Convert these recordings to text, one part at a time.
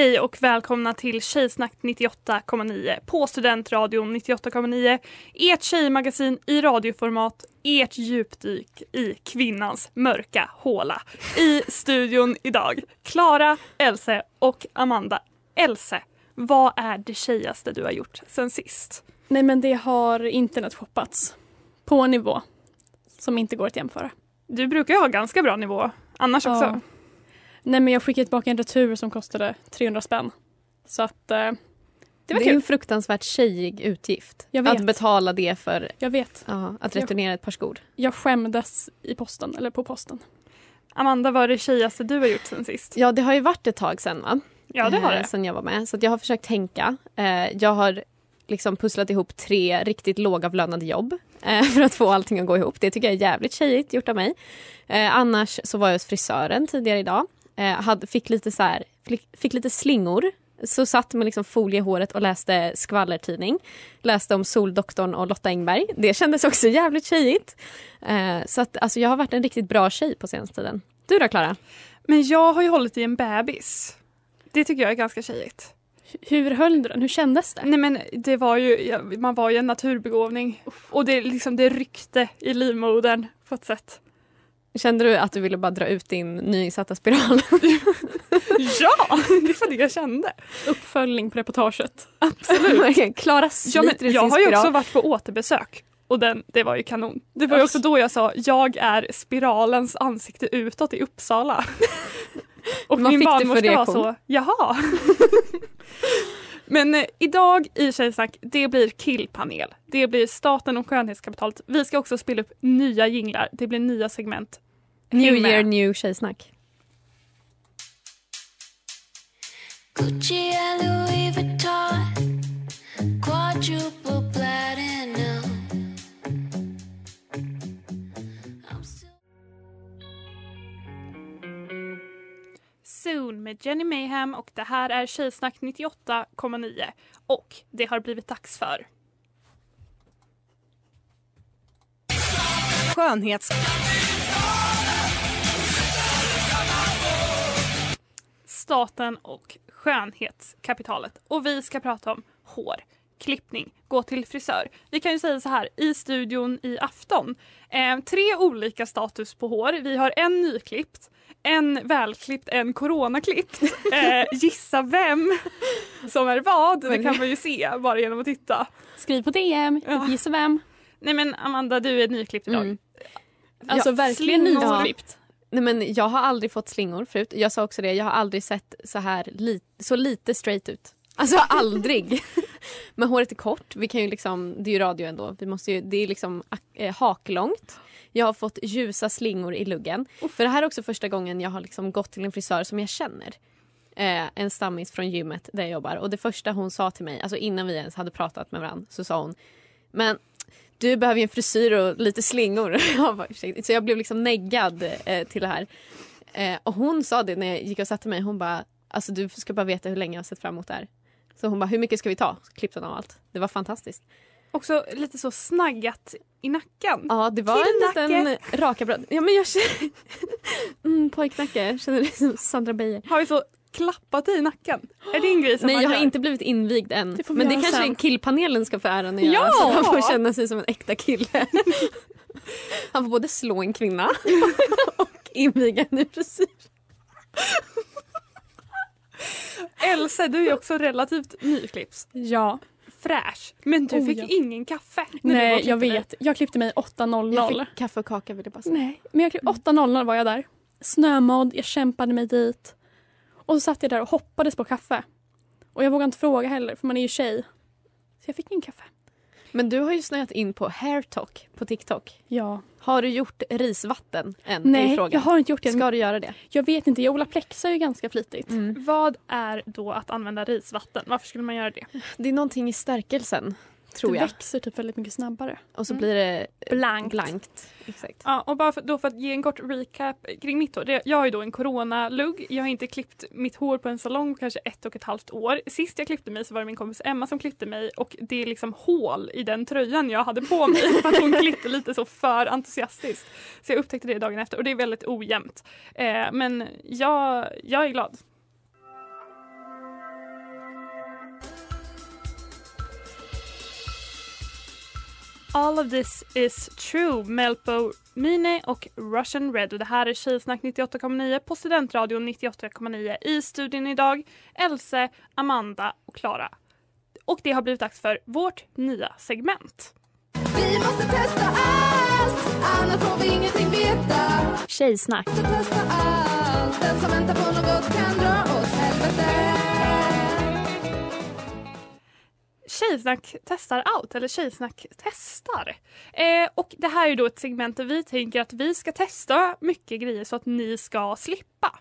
Hej och välkomna till Tjejsnack 98,9 på Studentradion 98,9. Ert tjejmagasin i radioformat, ert djupdyk i kvinnans mörka håla. I studion idag, Klara, Else och Amanda. Else, vad är det tjejigaste du har gjort sen sist? Nej men det har internetshoppats. På en nivå som inte går att jämföra. Du brukar ju ha ganska bra nivå annars Ja. också. Nej men jag skickade tillbaka en retur som kostade 300 spänn. Så att eh, det Det, var är kul. en fruktansvärt tjejig utgift. Jag vet. Att betala det för Jag vet. ja, att Jag- returnera ett par skor. Jag skämdes i posten, eller på posten. Amanda, vad är det tjejigaste du har gjort sen sist? Ja, det har ju varit ett tag sen va? Ja, det har Eh, det. Sen jag var med. Så att jag har försökt tänka. Eh, jag har liksom pusslat ihop tre riktigt lågavlönade jobb eh, för att få allting att gå ihop. Det tycker jag är jävligt tjejigt gjort av mig. Eh, annars så var jag hos frisören tidigare idag. Eh, hade, fick, lite så här, fick, lite slingor. Så satt med liksom folie i håret och läste skvallertidning. Läste om Soldoktorn och Lotta Engberg. Det kändes också jävligt tjejigt. Eh, så att, alltså, jag har varit en riktigt bra tjej på senaste tiden. Du då Klara? Men jag har ju hållit i en bebis. Det tycker jag är ganska tjejigt. Hur höll du den? Hur kändes det? Nej men det var ju, man var ju en naturbegåvning. Och det, liksom, det ryckte i livmodern på ett sätt. Kände du att du ville bara dra ut din nyinsatta spiral? Ja, det var det jag kände. Uppföljning på reportaget. Absolut. Klara Ja, men jag har ju spiral. också varit på återbesök. Och den, det var ju kanon. Det var ju också då jag sa, jag är spiralens ansikte utåt i Uppsala. Och Vad min barnmorska var så, jaha. Men eh, idag i Tjejsnack, det blir killpanel. Det blir staten och skönhetskapitalet. Vi ska också spela upp nya jinglar. Det blir nya segment. New Häng med. year, new tjejsnack. Gucci Louis Vuitton, quadruple Soon med Jenny Mayhem och det här är Tjejsnack 98,9 och det har blivit dags för Skönhets... staten och skönhetskapitalet. Och vi ska prata om hår, klippning, gå till frisör. Vi kan ju säga så här, i studion i afton. Eh, tre olika status på hår. Vi har en nyklippt, en välklippt, en coronaklippt. Eh, gissa vem som är vad, det kan man ju se bara genom att titta. Skriv på DM, Ja. gissa vem. Nej men Amanda, du är nyklippt idag. Mm. Alltså Ja, verkligen nyklippt. Nej, men jag har aldrig fått slingor förut. Jag sa också det, jag har aldrig sett så här li- så lite straight ut. Alltså aldrig. Men håret är kort. Vi kan ju liksom, det är ju radio ändå. Vi måste ju, det är liksom eh, haklångt. Jag har fått ljusa slingor i luggen. För det här är också första gången jag har liksom gått till en frisör som jag känner. Eh, en stammis från gymmet där jag jobbar. Och det första hon sa till mig, alltså innan vi ens hade pratat med varandra, så sa hon Men du behöver ju en frisyr och lite slingor. Jag så jag blev liksom neggad eh, till det här. Eh, och hon sa det när jag gick och satte mig. Hon bara, alltså du ska bara veta hur länge jag har sett fram emot det här. Så hon bara, hur mycket ska vi ta? Så klippte hon av allt. Det var fantastiskt. Också lite så snaggat i nacken. Ja, det var en liten raka bröd. Ja, men jag känner... mm, pojknacke. Känner det som Sandra Beijer. Har vi så klappat i nacken? Är det en grej som Nej, man jag har gör? inte blivit invigd än. Det men det kanske sen. killpanelen ska få äran att göra. Ja! Så han får känna sig som en äkta kille. han får både slå en kvinna och inviga en ny frisyr. Else, du är också relativt nyklipps. Ja. Fräsch. Men du Oh, fick ja. ingen kaffe. Nej, jag vet. Jag klippte mig 8.00. Jag fick kaffe och kaka vill jag bara säga. Nej, men jag klipp, 8.00 var jag där. Snömodd, jag kämpade mig dit. Och så satt jag där och hoppades på kaffe. Och jag vågade inte fråga heller, för man är ju tjej. Så jag fick ingen kaffe. Men du har ju snöat in på hairtalk på TikTok. Ja. Har du gjort risvatten än? Nej, frågan. jag har inte gjort det. Ska du göra det? Jag vet inte, jag odlar plexa ju ganska flitigt. Vad är då att använda risvatten? Varför skulle man göra det? Det är någonting i stärkelsen, tror det jag. växer typ väldigt mycket snabbare. Och så Mm. blir det Blankt. blankt. Exakt. Ja, och bara för, då för att ge en kort recap kring mitt hår. Det, jag har ju då en coronalugg. Jag har inte klippt mitt hår på en salong på kanske ett och ett halvt år. Sist jag klippte mig så var det min kompis Emma som klippte mig och det är liksom hål i den tröjan jag hade på mig för att hon klippte lite så för entusiastiskt. Så jag upptäckte det dagen efter och det är väldigt ojämnt. Eh, men jag, jag är glad. All of this is true, Melpo Mine och Russian Red. Och det här är Tjejsnack 98,9 på Studentradion 98,9. I studion idag Else, Amanda och Klara. Och det har blivit dags för vårt nya segment. Vi måste testa allt, annars får vi ingenting veta. Tjejsnack. Måste testa allt, den som väntar Tjejsnack testar allt, eller Tjejsnack testar. Eh, och det här är då ett segment där vi tänker att vi ska testa mycket grejer så att ni ska slippa.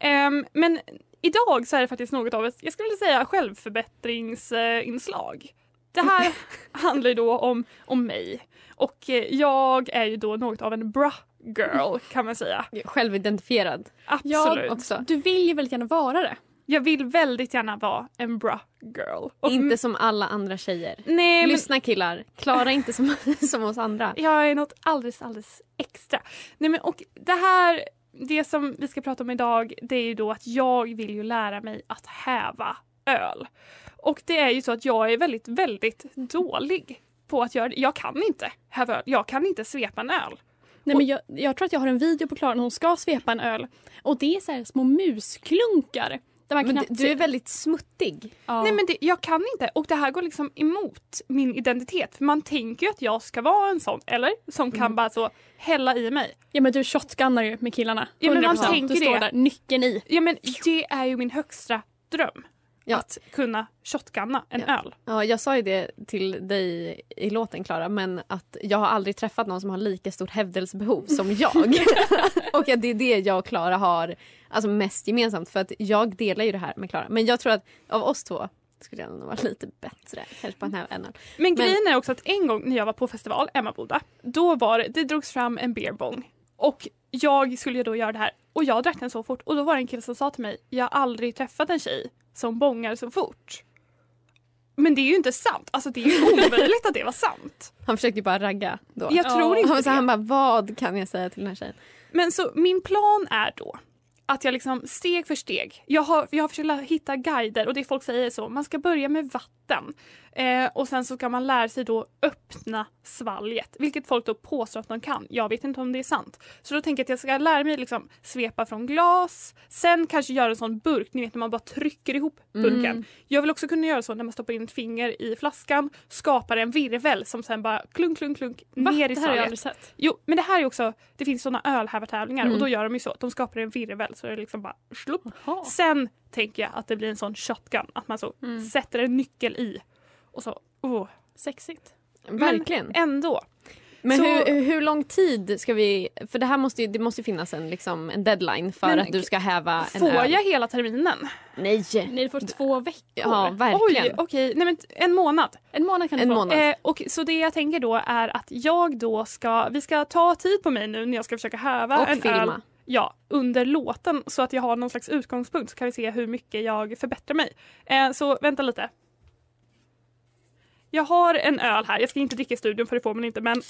Ehm, men idag så är det faktiskt något av ett, jag skulle vilja säga självförbättringsinslag. Det här handlar ju då om, om mig. Och eh, jag är ju då något av en bra girl kan man säga. Självidentifierad Absolut. också. Du vill ju väldigt gärna vara det. Jag vill väldigt gärna vara en bra girl. Och Inte som alla andra tjejer. nej, men Lyssna killar, klara inte som, som oss andra. Jag är något alldeles, alldeles extra. Nej men och det här, det som vi ska prata om idag, det är ju då att jag vill ju lära mig att häva öl. Och det är ju så att jag är väldigt, väldigt dålig på att göra det. Jag kan inte häva öl. Jag kan inte svepa en öl. Nej, men jag, jag tror att jag har en video på Klara när hon ska svepa en öl. Och det är så här små musklunkar. Men knappt du, är väldigt smuttig. ja. Nej men det, jag kan inte och det här går liksom emot min identitet. För man tänker ju att jag ska vara en sån, eller? Som kan bara så hälla i mig. Ja men du shotgunnar ju med killarna. Ja, men man 100%. tänker du står det. där, nyckeln i. Ja men det är ju min högsta dröm. Ja. Att kunna shotgunna en Ja. öl. Ja, jag sa ju det till dig i låten Klara, men att jag har aldrig träffat någon som har lika stort hävdelsebehov som jag. och det är det jag och Klara har alltså mest gemensamt för att jag delar ju det här med Klara. Men jag tror att av oss två skulle jag nog vara lite bättre kanske på den här änden. Men grejen är också att en gång när jag var på festival, Emmaboda, då var det, det drogs fram en beerbong. Och jag skulle då göra det här och jag drack den så fort och då var det en kille som sa till mig, jag har aldrig träffat en tjej som bångar så fort. Men det är ju inte sant, alltså det är ju omöjligt att det var sant. Han försökte ju bara ragga då. Jag tror inte han, så det. han bara, vad kan jag säga till den här tjejen? Men så min plan är då att jag liksom steg för steg, jag har, jag har försökt hitta guider och det folk säger så, man ska börja med vatten eh, och sen så ska man lära sig då öppna svalget, vilket folk då påstår att de kan. Jag vet inte om det är sant. Så då tänker jag att jag ska lära mig liksom svepa från glas, sen kanske göra en sån burk, ni vet när man bara trycker ihop burken. Jag vill också kunna göra så när man stoppar in ett finger i flaskan, skapar en virvel som sen bara klunk, klunk, klunk Va? ner i Det här har jag svalget. aldrig sett. Jo, men det här är också, det finns såna ölhävartävlingar Mm. och då gör de ju så. De skapar en virvel så är det liksom bara slupp. Sen tänker jag att det blir en sån shotgun, att man så Mm. sätter en nyckel i och så, oh. Sexigt. Verkligen. Men ändå. Men Så- hur, hur lång tid ska vi... För det här måste ju, det måste finnas en, liksom, en deadline för Men att du ska häva en Får öl. jag hela terminen? Nej! Du får två veckor. Ja, verkligen. Oj, okej. Nej men en månad. En månad kan du En få. månad. Eh, och så det jag tänker då är att jag då ska, vi ska ta tid på mig nu när jag ska försöka häva Och en filma. öl. ja, under låten så att jag har någon slags utgångspunkt så kan vi se hur mycket jag förbättrar mig. Eh, så vänta lite. Jag har en öl här, jag ska inte dricka i studion för det får man inte men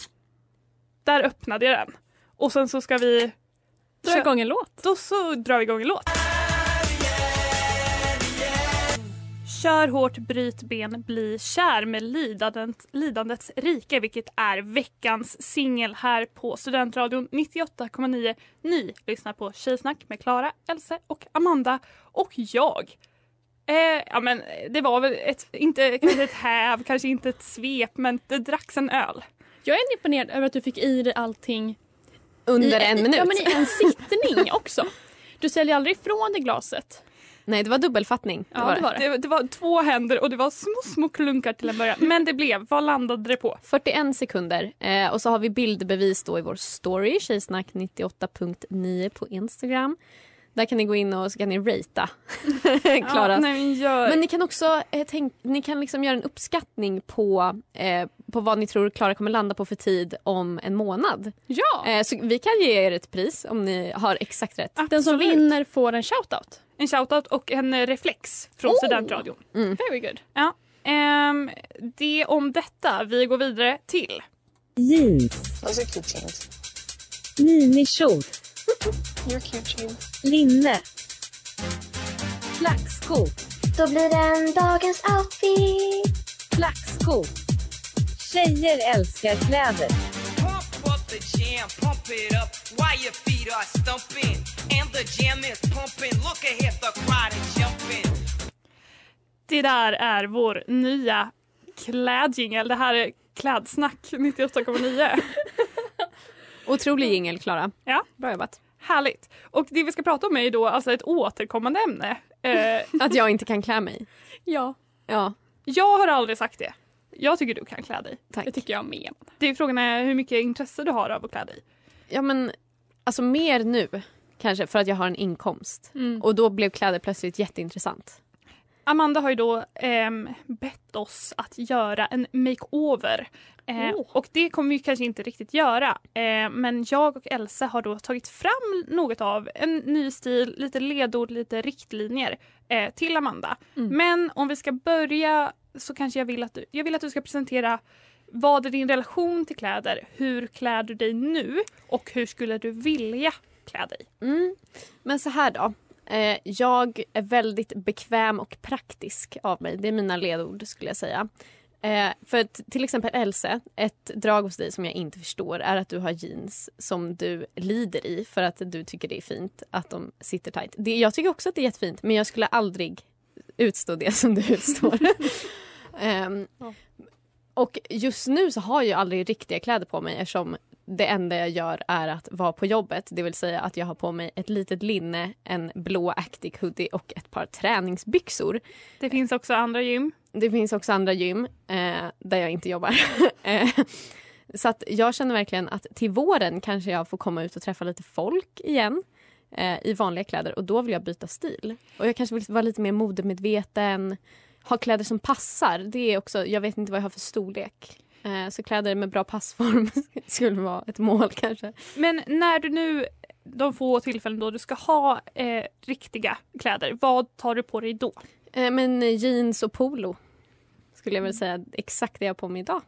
där öppnade jag den. Och sen så ska vi Dra igång en låt. då så drar vi igång en låt. Kör hårt, bryt ben, bli kär med lidandet, lidandets rike vilket är veckans singel här på Studentradion 98,9. Ni lyssnar på Tjejsnack med Klara, Else och Amanda och jag. Eh, ja men det var väl ett, inte kanske ett häv, kanske inte ett svep men det dracks en öl. Jag är imponerad över att du fick i dig allting Under i, en minut. Ja, men i en sittning också. Du säljer aldrig ifrån dig glaset. Nej, det var dubbelfattning. Det Ja, var det var det. Det, det var två händer och det var små små klunkar till en början. Men det blev, vad landade det på? 41 sekunder. Eh, och så har vi bildbevis då i vår story, tjejsnack 98.9 på Instagram. Där kan ni gå in och så kan ni ratea Klaras. Ja, nej, men gör... Men ni kan också eh, tänk, ni kan liksom göra en uppskattning på, eh, på vad ni tror Klara kommer landa på för tid om en månad. Ja! Eh, så vi kan ge er ett pris om ni har exakt rätt. Den som Absolut. vinner får en shoutout. En shoutout och en eh, reflex från Oh! Studentradion. Very good. Ja. Ehm, det om detta. Vi går vidare till... Jeans. Minikjol. Linne. Flaxsko. Då blir den dagens outfit. Flaxsko. Tjejer älskar kläder. Pump up the jam, pump it up while your feet are stumping. And the jam is pumping. Look ahead, the crowd is jumping. Det där är vår nya klädjingel. Det här är Klädsnack 98,9. Otrolig jingel Klara. Ja. Bra jobbat. Härligt. Och det vi ska prata om är då alltså ett återkommande ämne. Eh, Att jag inte kan klä mig. Ja, Ja, jag har aldrig sagt det. Jag tycker du kan klä dig. tack. det tycker jag med. Det är frågan är hur mycket intresse du har av att klä dig. Ja men alltså mer nu kanske för att jag har en inkomst. Mm. Och då blev kläder plötsligt jätteintressant. Amanda har ju då ehm, bett oss att göra en makeover. Eh, Oh. Och det kommer vi kanske inte riktigt göra. Eh, men jag och Elsa har då tagit fram något av en ny stil, lite ledord, lite riktlinjer eh, till Amanda. Mm. Men om vi ska börja så kanske jag vill att du, jag vill att du ska presentera vad är din relation till kläder? Hur klär du dig nu? Och hur skulle du vilja klä dig? Mm. Men så här då. Eh, jag är väldigt bekväm och praktisk av mig. Det är mina ledord skulle jag säga. Eh, för till exempel Else, ett drag hos dig som jag inte förstår är att du har jeans som du lider i för att du tycker det är fint att de sitter tight. Det, jag tycker också att det är jättefint men jag skulle aldrig utstå det som du utstår. Ja. Och just nu så har jag aldrig riktiga kläder på mig eftersom det enda jag gör är att vara på jobbet. Det vill säga att jag har på mig ett litet linne, en blå Actic hoodie och ett par träningsbyxor. Det finns också andra gym. Det finns också andra gym eh, där jag inte jobbar. Eh, så att jag känner verkligen att till våren kanske jag får komma ut och träffa lite folk igen eh, i vanliga kläder och då vill jag byta stil. Och jag kanske vill vara lite mer modemedveten, ha kläder som passar. Det är också, jag vet inte vad jag har för storlek. Eh, så kläder med bra passform skulle vara ett mål kanske. Men när du nu, de få tillfällen då du ska ha eh, riktiga kläder, vad tar du på dig då? Eh, men eh, jeans och polo skulle jag väl säga exakt det jag har på mig idag.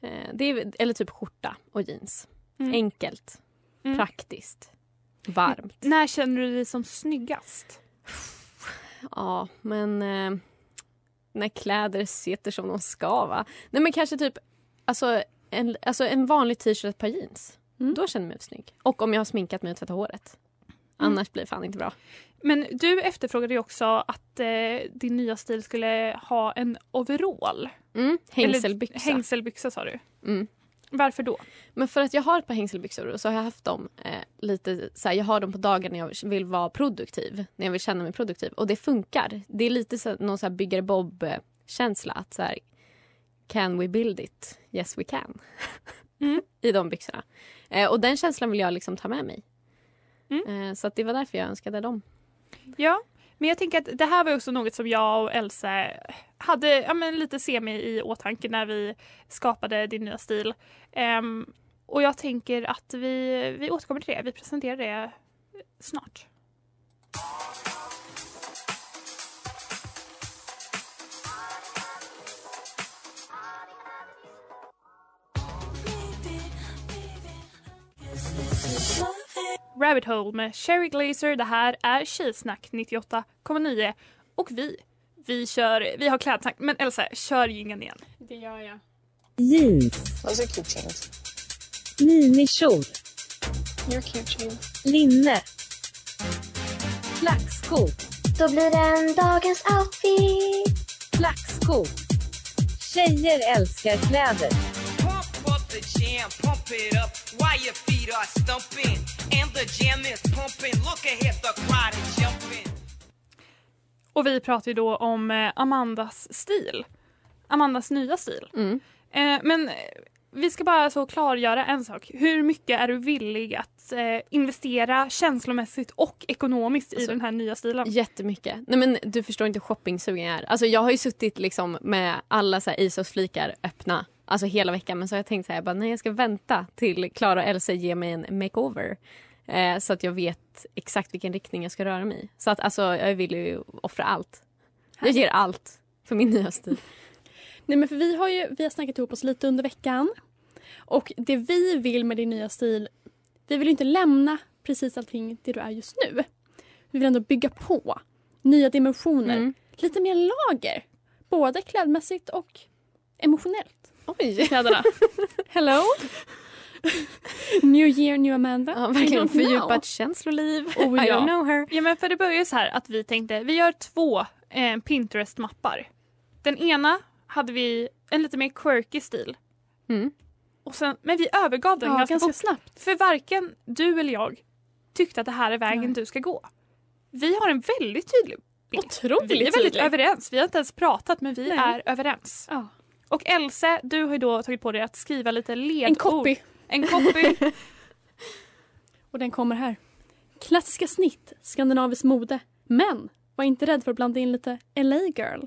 Eh, det är, eller typ skjorta och jeans. Mm. Enkelt, Mm. praktiskt, varmt. När känner du dig som snyggast? Ja, men eh, när kläder sitter som de ska va. Nej men kanske typ alltså en, alltså en vanlig t-shirt och ett par jeans. Mm. Då känner jag mig snygg. Och om jag har sminkat mig och tvättat håret. Annars blir det fan inte bra. Men du efterfrågade ju också att eh, din nya stil skulle ha en overall. Mm, Eller hängselbyxa. Hängselbyxa sa du. Mm. Varför då? Men för att jag har ett par hängselbyxor och så har jag haft dem eh, lite så här, jag har dem på dagar när jag vill vara produktiv, när jag vill känna mig produktiv och det funkar. Det är lite så, någon så här byggare Bob känsla att så här, can we build it? Yes we can. Mm. I de byxorna. Eh, och den känslan vill jag liksom ta med mig. Mm. Eh, så det var därför jag önskade dem. Ja, men jag tänker att det här var också något som jag och Elsa hade ja, men lite semi i åtanke när vi skapade din nya stil. Um, och jag tänker att vi, vi återkommer till det. Vi presenterar det snart. Rabbit Hole med Sherry Glazer. Det här är Tjejsnack 98,9 och vi, vi kör, vi har klädsnack. Men Elsa, kör jingeln igen. Det gör jag. Jeans. Those are cute jeans. Minikjol. You're cute jeans. Linne. Flaxskor. Då blir det en dagens outfit. Flaxskor. Tjejer älskar kläder. Pump up the jam, pump it up while your feet are stumping. And the jam is pumping. Look ahead, the crowd is jumping. Och vi pratar ju då om eh, Amandas stil. Amandas nya stil. Mm. Eh, men vi ska bara så klargöra en sak. Hur mycket är du villig att eh, investera känslomässigt och ekonomiskt i Alltså, den här nya stilen? Jättemycket. Nej men du förstår inte hur shoppingsugen jag är. Alltså jag har ju suttit liksom med alla så här Isos-flikar öppna alltså hela veckan men så har jag tänkt så här, jag bara, nej jag ska vänta till Klara och Else ger mig en makeover. Eh, så att jag vet exakt vilken riktning jag ska röra mig i. Så att alltså jag vill ju offra allt. Jag ger allt för min nya stil. Nej, men för vi har ju vi har snackat ihop oss lite under veckan. Och det vi vill med din nya stil, vi vill ju inte lämna precis allting det du är just nu. Vi vill ändå bygga på nya dimensioner, Mm. lite mer lager. Både klädmässigt och emotionellt. Oj! Kläderna. Hello! new year, new Amanda. Ja, verkligen know. fördjupat känsloliv. Oh, ja. I don't know her. Ja men för det börjar ju så här att vi tänkte, vi gör två eh, Pinterest-mappar. Den ena hade vi en lite mer quirky stil. Mm. Och sen, men vi övergav den Ja, ganska, ganska snabbt. För varken du eller jag tyckte att det här är vägen Nej. du ska gå. Vi har en väldigt tydlig bild. Otroligt Vi är väldigt tydlig. överens. Vi har inte ens pratat men vi Nej. är överens. Ja. Och Else, du har ju då tagit på dig att skriva lite ledord. En copy. En copy. Och den kommer här. Klassiska snitt, skandinaviskt mode. Men var inte rädd för att blanda in lite LA girl.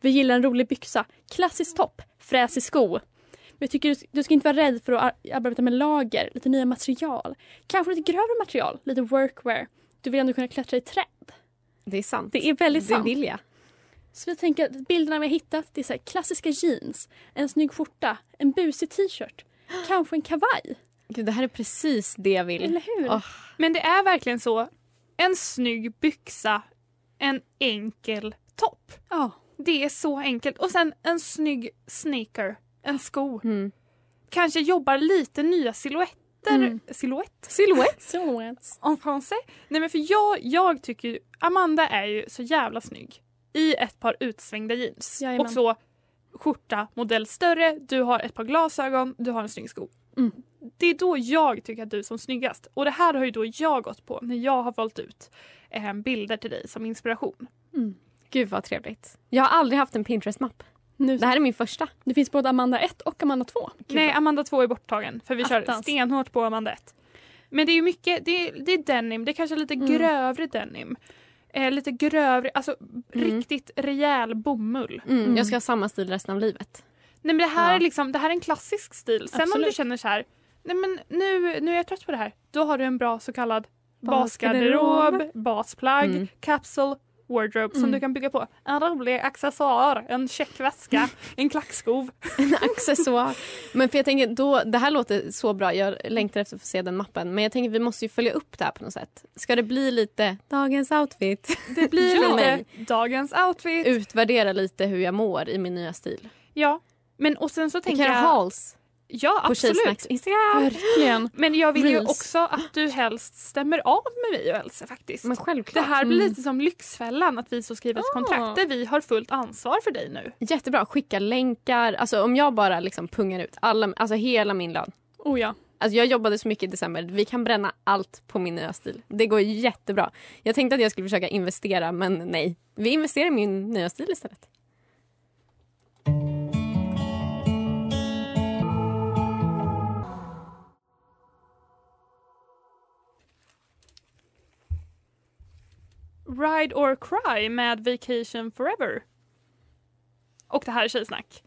Vi gillar en rolig byxa, klassisk topp, fräsig sko. Vi tycker du, du ska inte vara rädd för att ar- arbeta med lager, lite nya material. Kanske lite grövre material, lite workwear. Du vill ändå kunna klättra i träd. Det är sant. Det är väldigt det sant. vill jag. Så vi tänker att bilderna vi har hittat det är så klassiska jeans, en snygg skjorta, en busig t-shirt, kanske en kavaj. Gud, det här är precis det jag vill. Eller hur? Åh. Men det är verkligen så. En snygg byxa, en enkel topp. Ja. Det är så enkelt. Och sen en snygg sneaker, en sko. Mm. Kanske jobbar lite nya silhuetter. Mm. Silhouette? Silhouette. Silhouettes. En français? Nej men för jag, jag tycker ju, Amanda är ju så jävla snygg. I ett par utsvängda jeans. Jajamän. Och så skjorta, modell större, du har ett par glasögon, du har en snygg sko. Mm. Det är då jag tycker att du är som snyggast. Och det här har ju då jag gått på när jag har valt ut eh, bilder till dig som inspiration. Gud vad trevligt. Jag har aldrig haft en Pinterest-mapp. Nu, Det här är min första. det finns både Amanda 1 och Amanda 2. Nej, Amanda 2 är borttagen för vi kör Attans. stenhårt på Amanda 1. Men det är ju mycket, det är, det är denim, det är kanske lite Mm. grövre denim. Eh, lite grövre, alltså riktigt rejäl bomull. Mm. Mm. Jag ska ha samma stil resten av livet. Nej men det här Ja. är liksom, det här är en klassisk stil. Sen om du Absolut. känner så här, nej men nu, nu är jag trött på det här. Då har du en bra så kallad Basgarderob. basplagg, Mm. capsule, wardrobe som Mm. du kan bygga på. En rolig accessoar, en checkväska, en klackskov. En accessoar. Men för jag tänker, då, det här låter så bra. Jag längtar efter att få se den mappen. Men jag tänker vi måste ju följa upp det här på något sätt. Ska det bli lite dagens outfit? Det blir Ja. lite dagens outfit. Utvärdera lite hur jag mår i min nya stil. Ja, men och sen så tänker jag... hauls Ja, absolut. Instagram. Verkligen. Men jag vill ju Reels. också att du helst stämmer av med mig och Else faktiskt. Men självklart. det här blir Mm. lite som Lyxfällan, att vi så skriver ett Ah. kontrakt där vi har fullt ansvar för dig nu. Jättebra. Skicka länkar. Alltså om jag bara liksom pungar ut alla, alltså hela min lön. Oh ja. Alltså jag jobbade så mycket i december. Vi kan bränna allt på min nya stil. Det går jättebra. Jag tänkte att jag skulle försöka investera, men nej. Vi investerar i min nya stil istället. Ride or Cry med Vacation Forever. Och det här är Tjejsnack.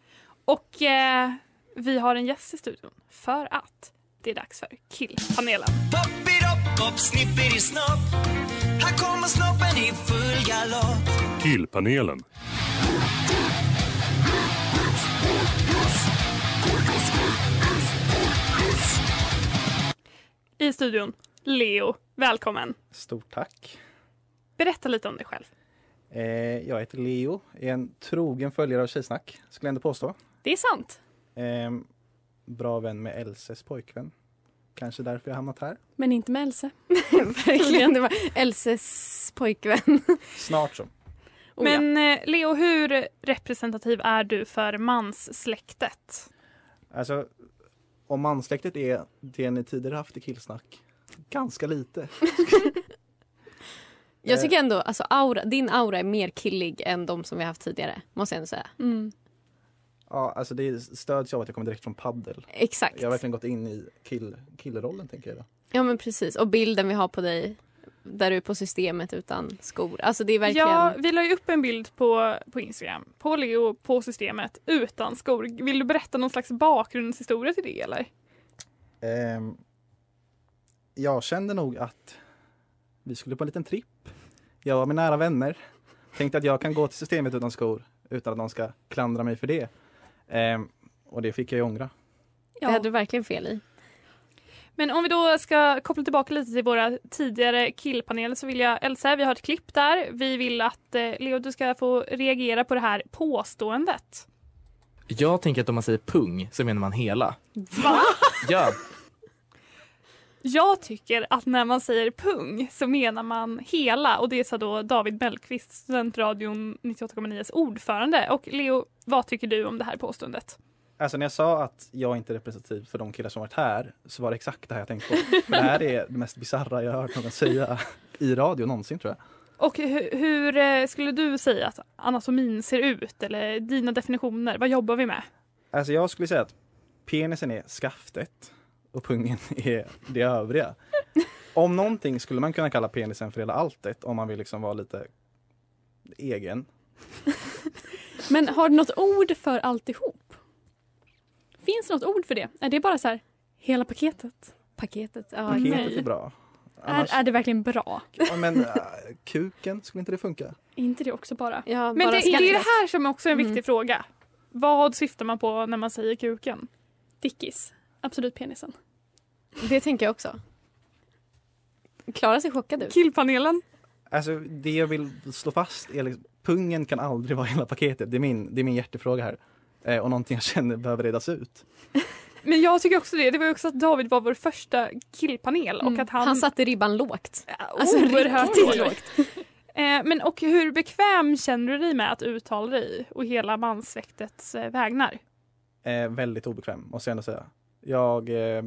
Och eh, vi har en gäst i studion för att det är dags för Killpanelen. Killpanelen. I studion, Leo. Välkommen. Stort tack. Berätta lite om dig själv. Eh, jag heter Leo, är en trogen följare av Tjejsnack, skulle jag ändå påstå. Det är sant. Eh, bra vän med Elses pojkvän. Kanske därför jag hamnat här. Men inte med Else. Verkligen, det var Elses pojkvän. Snart så. Oh. Men eh, Leo, hur representativ är du för manssläktet? Alltså, om mansläktet är det ni tidigare haft i killsnack, ganska lite. Jag tycker ändå alltså aura, din aura är mer killig än de som vi haft tidigare. Måste jag ändå säga. Mm. Ja, alltså det stöds av att jag kommer direkt från paddel. Exakt. Jag har verkligen gått in i kill, killrollen tänker jag. Då. Ja men precis. Och bilden vi har på dig där du är på systemet utan skor. Alltså det är verkligen... Ja, vi la ju upp en bild på, på Instagram på Leo på systemet utan skor. Vill du berätta någon slags bakgrundshistoria till det eller? Ehm, jag kände nog att vi skulle på en liten tripp. Jag och mina nära vänner tänkte att jag kan gå till systemet utan skor utan att någon ska klandra mig för det. Ehm, och det fick jag ju ångra. Det hade du verkligen fel i. Men om vi då ska koppla tillbaka lite till våra tidigare killpaneler så vill jag, Elsa, vi har ett klipp där. Vi vill att eh, Leo, du ska få reagera på det här påståendet. Jag tänker att om man säger pung så menar man hela. Va? Ja, Jag tycker att när man säger pung så menar man hela och det sa då David Mellqvist, Studentradion 98,9s ordförande. Och Leo, vad tycker du om det här påståendet? Alltså när jag sa att jag inte är representativ för de killar som varit här så var det exakt det här jag tänkte på. För det här är det mest bisarra jag har hört någon säga i radio någonsin tror jag. Och hur, hur eh, skulle du säga att anatomin ser ut eller dina definitioner? Vad jobbar vi med? Alltså jag skulle säga att penisen är skaftet och pungen är det övriga. Om någonting skulle man kunna kalla penisen för hela alltet om man vill liksom vara lite egen. Men har du något ord för alltihop? Finns det något ord för det? Är det bara så här, hela paketet? Paketet, ja. Paketet är bra. Annars, Är, är det verkligen bra? ja, men äh, kuken, skulle inte det funka? Är inte det också bara? Ja, Men bara det, det är det här som också är en viktig Mm. fråga. Vad syftar man på när man säger kuken? Dickis. Absolut penisen. Det tänker jag också. Klara ser chockad ut. Killpanelen? Alltså det jag vill slå fast är liksom, pungen kan aldrig vara hela paketet. Det är min, det är min hjärtefråga här. Eh, och någonting jag känner behöver redas ut. Men jag tycker också det. Det var ju också att David var vår första killpanel och att han... Han satte ribban lågt. alltså, oerhört riktigt lågt. Eh, men och hur bekväm känner du dig med att uttala dig och hela manssläktets eh, vägnar? Eh, väldigt obekväm måste jag ändå säga. Jag eh,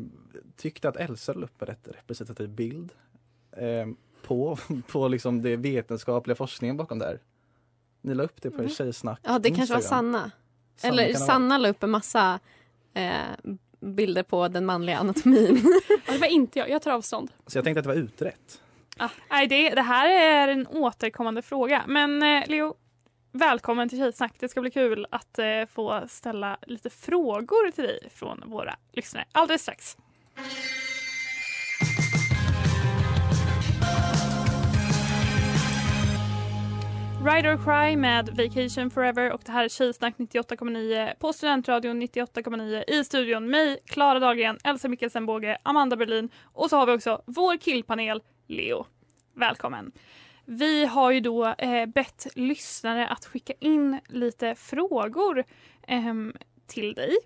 tyckte att Elsa la upp en rätt representativ bild eh, på, på liksom det vetenskapliga forskningen bakom det här. Ni la upp det på Mm. Tjejsnack Ja, det kanske var Instagram. Sanna. Sanna Eller. Sanna la upp en massa eh, bilder på den manliga anatomin. Ja, det var inte jag. Jag tar avstånd. Så jag tänkte att det var utrett. Ah, nej, det, det här är en återkommande fråga. Men eh, Leo, välkommen till Tjejsnack. Det ska bli kul att eh, få ställa lite frågor till dig från våra lyssnare alldeles strax. Ride or Cry med Vacation Forever och det här är Tjejsnack 98,9 på Studentradion 98,9 i studion. Mig, Klara Dahlgren, Elsa Mikkelsen Båge, Amanda Berlin och så har vi också vår killpanel Leo. Välkommen! Vi har ju då eh, bett lyssnare att skicka in lite frågor ehm, till dig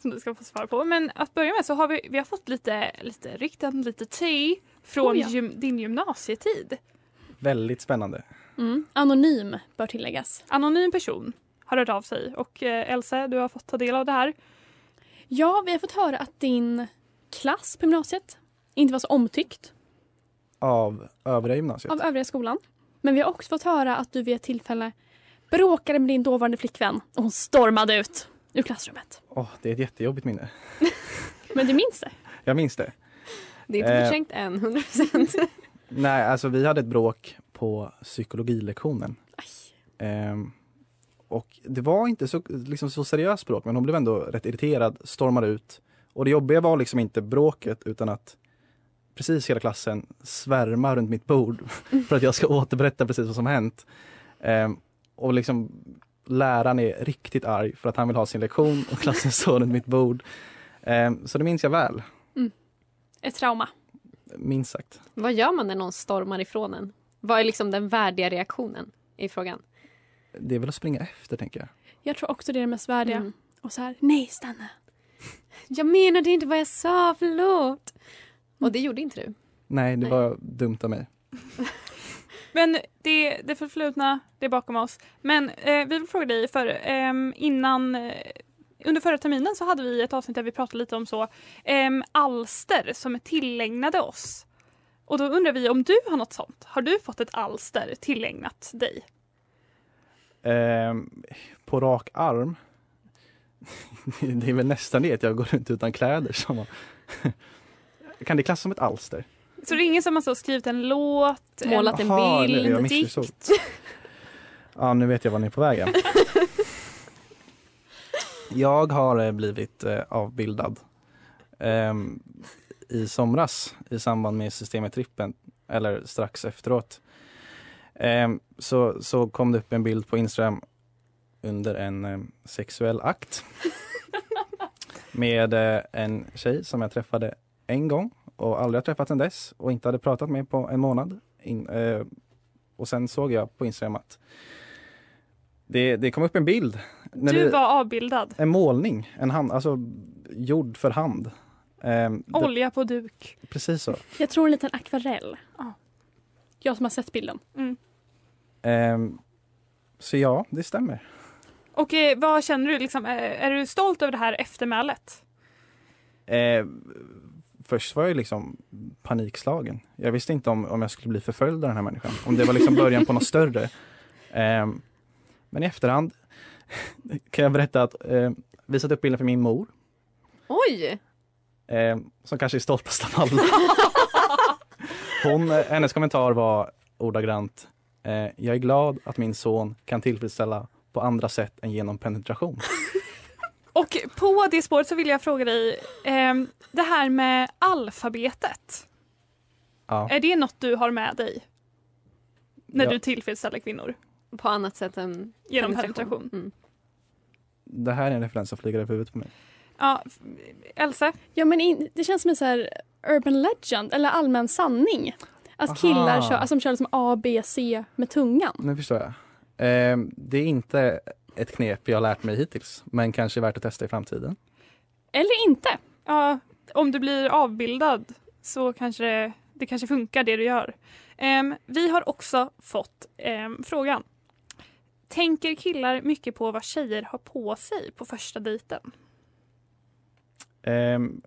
som du ska få svar på. Men att börja med så har vi, vi har fått lite, lite rykten, lite te från Oh ja. gym, din gymnasietid. Väldigt spännande. Mm. Anonym bör tilläggas. Anonym person har hört av sig och eh, Elsa, du har fått ta del av det här. Ja, vi har fått höra att din klass på gymnasiet inte var så omtyckt Av övriga gymnasiet. av övriga skolan. Men vi har också fått höra att du vid ett tillfälle bråkade med din dåvarande flickvän och hon stormade ut ur klassrummet. Åh, det är ett jättejobbigt minne. Men du minns det? Jag minns det. Det är inte Eh. förträngt än, 100 procent. Nej, alltså vi hade ett bråk på psykologilektionen. Ehm, och det var inte så, liksom, så seriöst bråk, men hon blev ändå rätt irriterad, stormade ut. Och det jobbiga var liksom inte bråket, utan att precis hela klassen svärmar runt mitt bord för att jag ska återberätta precis vad som hänt. Ehm, och liksom läraren är riktigt arg för att han vill ha sin lektion och klassen står runt mitt bord. Ehm, så det minns jag väl, Ett trauma. minst sagt. Vad gör man när någon stormar ifrån en? Vad är liksom den värdiga reaktionen i frågan? Det är väl att springa efter tänker jag. Jag tror också det är det mest värdiga. Mm. Och så här, nej stanna. Jag menade inte vad jag sa, förlåt. Och det gjorde inte du. Nej, det Nej. var dumt av mig. Men det, det förflutna, det är bakom oss. Men eh, vi vill fråga dig, för ehm, innan eh, under förra terminen så hade vi ett avsnitt där vi pratade lite om så ehm, alster som är tillägnade oss. Och då undrar vi om du har något sånt. Har du fått ett alster tillägnat dig? Ehm, på rak arm. det är väl nästan det att jag går runt utan kläder. Som kan det klassas som ett alster? Så det är ingen som har så skrivit en låt, Målat en Jaha, bild, nu- dikt? Ja, nu vet jag var ni är på vägen. jag har eh, blivit eh, avbildad ehm, i somras i samband med Systemet-trippen, eller strax efteråt. Ehm, så, så kom det upp en bild på Instagram under en eh, sexuell akt med eh, en tjej som jag träffade en gång och aldrig har träffat sedan dess och inte hade pratat med på en månad. In, eh, och sen såg jag på Instagram att det, det kom upp en bild. När Du det, var avbildad. En målning, en hand, alltså gjord för hand. Det, Olja på duk. precis så. Jag tror en liten akvarell. Ja. Jag som har sett bilden. Mm. Ehm, så ja, det stämmer. Och eh, vad känner du? Liksom, eh, är du stolt över det här eftermälet? Eh, först var jag liksom panikslagen. Jag visste inte om, om jag skulle bli förföljd av den här människan. Om det var liksom början på något större. Eh, men i efterhand kan jag berätta att eh, visat upp bilden för min mor. Oj! Eh, som kanske är stoltast av alla. Hon, eh, hennes kommentar var ordagrant. Eh, jag är glad att min son kan tillfredsställa på andra sätt än genom penetration. Och på det spåret så vill jag fråga dig, ehm, det här med alfabetet. Ja. Är det något du har med dig? När Ja. du tillfredsställer kvinnor? På annat sätt än Genom penetration. Mm. Det här är en referens som flyger över huvudet på mig. Ja, Else? Ja men in, det känns som en så här urban legend eller allmän sanning. Att Aha. killar kör, alltså, som kör liksom A, B, C med tungan. Nu förstår jag. Eh, det är inte ett knep jag har lärt mig hittills, men kanske värt att testa i framtiden. Eller inte. Ja, om du blir avbildad så kanske det, det kanske funkar det du gör. Ehm, vi har också fått ehm, frågan. Tänker killar mycket på vad tjejer har på sig på första dejten? Ehm,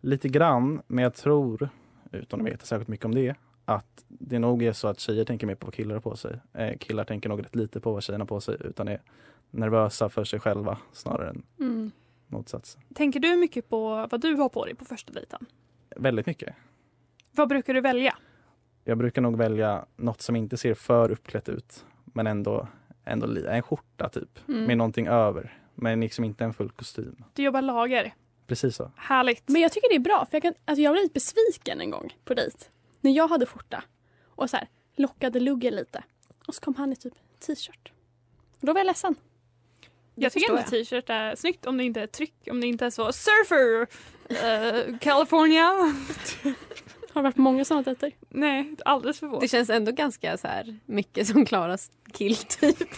lite grann, men jag tror, utan att veta särskilt mycket om det, att det nog är så att tjejer tänker mer på vad killar har på sig. Eh, killar tänker nog rätt lite på vad tjejerna har på sig, utan är nervösa för sig själva snarare än Mm. motsatsen. Tänker du mycket på vad du har på dig på första dejten? Väldigt mycket. Vad brukar du välja? Jag brukar nog välja något som inte ser för uppklätt ut, men ändå, ändå en skjorta typ, Mm. med någonting över. Men liksom inte en full kostym. Du jobbar lager. Precis så. Härligt. Men jag tycker det är bra för jag, kan, alltså jag blev lite besviken en gång på dejt. När jag hade skjorta och så här lockade luggen lite. Och så kom han i typ t-shirt. Och då var jag ledsen. Jag tycker ändå t-shirt är snyggt om det inte är tryck, om det inte är så surfer, eh, California. Har det varit många sådana dejter? Nej, alldeles för få. Det känns ändå ganska så här mycket som Klaras killtyp.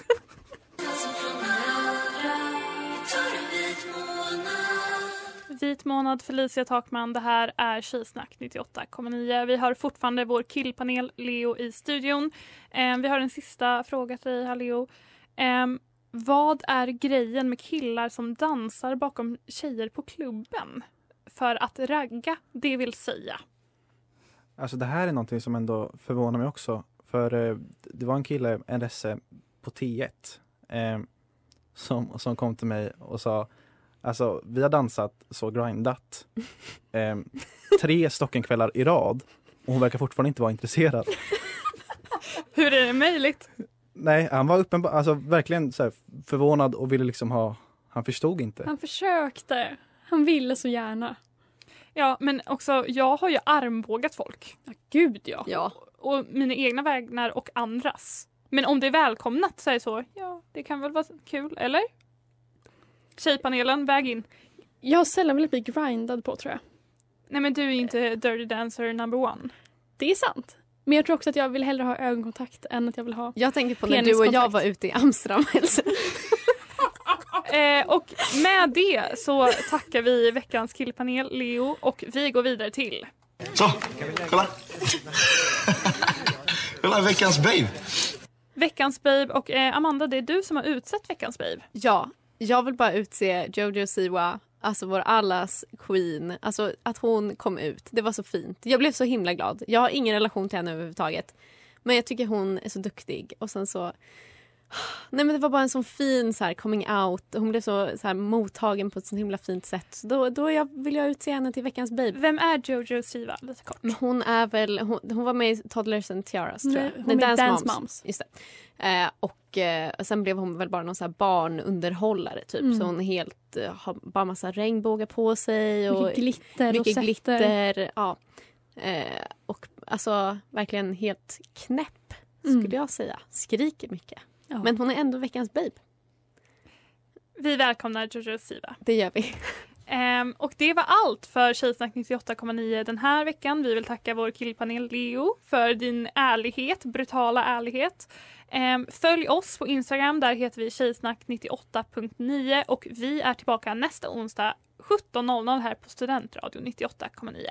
Vit månad, Felicia Takman. Det här är Tjejsnack 98,9. Vi har fortfarande vår killpanel Leo i studion. Eh, vi har en sista fråga till dig här Leo. Eh, vad är grejen med killar som dansar bakom tjejer på klubben? För att ragga, det vill säga. Alltså det här är någonting som ändå förvånar mig också. För eh, det var en kille, en resse på T1 eh, som, som kom till mig och sa Alltså vi har dansat så grindat eh, tre Stockenkvällar i rad och hon verkar fortfarande inte vara intresserad. Hur är det möjligt? Nej, han var uppenbar, alltså verkligen så här förvånad och ville liksom ha, han förstod inte. Han försökte. Han ville så gärna. Ja, men också jag har ju armbågat folk. Ja, gud ja. Ja. Och mina egna vägnar och andras. Men om det är välkomnat så är det så, ja det kan väl vara kul, eller? Tjejpanelen, väg in. Jag har sällan velat bli grindad på tror jag. Nej men du är inte Dirty Dancer number one. Det är sant. Men jag tror också att jag vill hellre ha ögonkontakt än att jag vill ha... Jag tänker på när du och jag var ute i Amsterdam. Eh, och med det så tackar vi veckans killpanel Leo och vi går vidare till Så, kolla. kolla veckans babe. veckans babe och eh, Amanda det är du som har utsett veckans babe. Ja, jag vill bara utse Jojo Siwa, alltså vår allas queen. Alltså att hon kom ut, det var så fint. Jag blev så himla glad. Jag har ingen relation till henne överhuvudtaget. Men jag tycker hon är så duktig. Och sen så... Nej men det var bara en sån fin så här, coming out. Hon blev så, så här, mottagen på ett så himla fint sätt. Så då, då jag, vill jag utse henne till veckans babe. Vem är Jojo Siva? Lite kort. Men hon är väl, hon, hon var med i Toddlers and Tiaras tror Nej, jag. hon är Dance Moms. Just det. Eh, och eh, sen blev hon väl bara någon så här barnunderhållare typ. Mm. Så hon helt, eh, har bara massa regnbågar på sig. Och Mycket glitter, mycket rosetter. glitter. Ja. Eh, och alltså verkligen helt knäpp Mm. skulle jag säga. Skriker mycket. Ja. Men hon är ändå veckans babe. Vi välkomnar Jojo Siva. Det gör vi. Ehm, och det var allt för Tjejsnack 98,9 den här veckan. Vi vill tacka vår killpanel Leo för din ärlighet, brutala ärlighet. Ehm, följ oss på Instagram, där heter vi tjejsnack98.9 och vi är tillbaka nästa onsdag 17.00 här på Studentradio 98,9.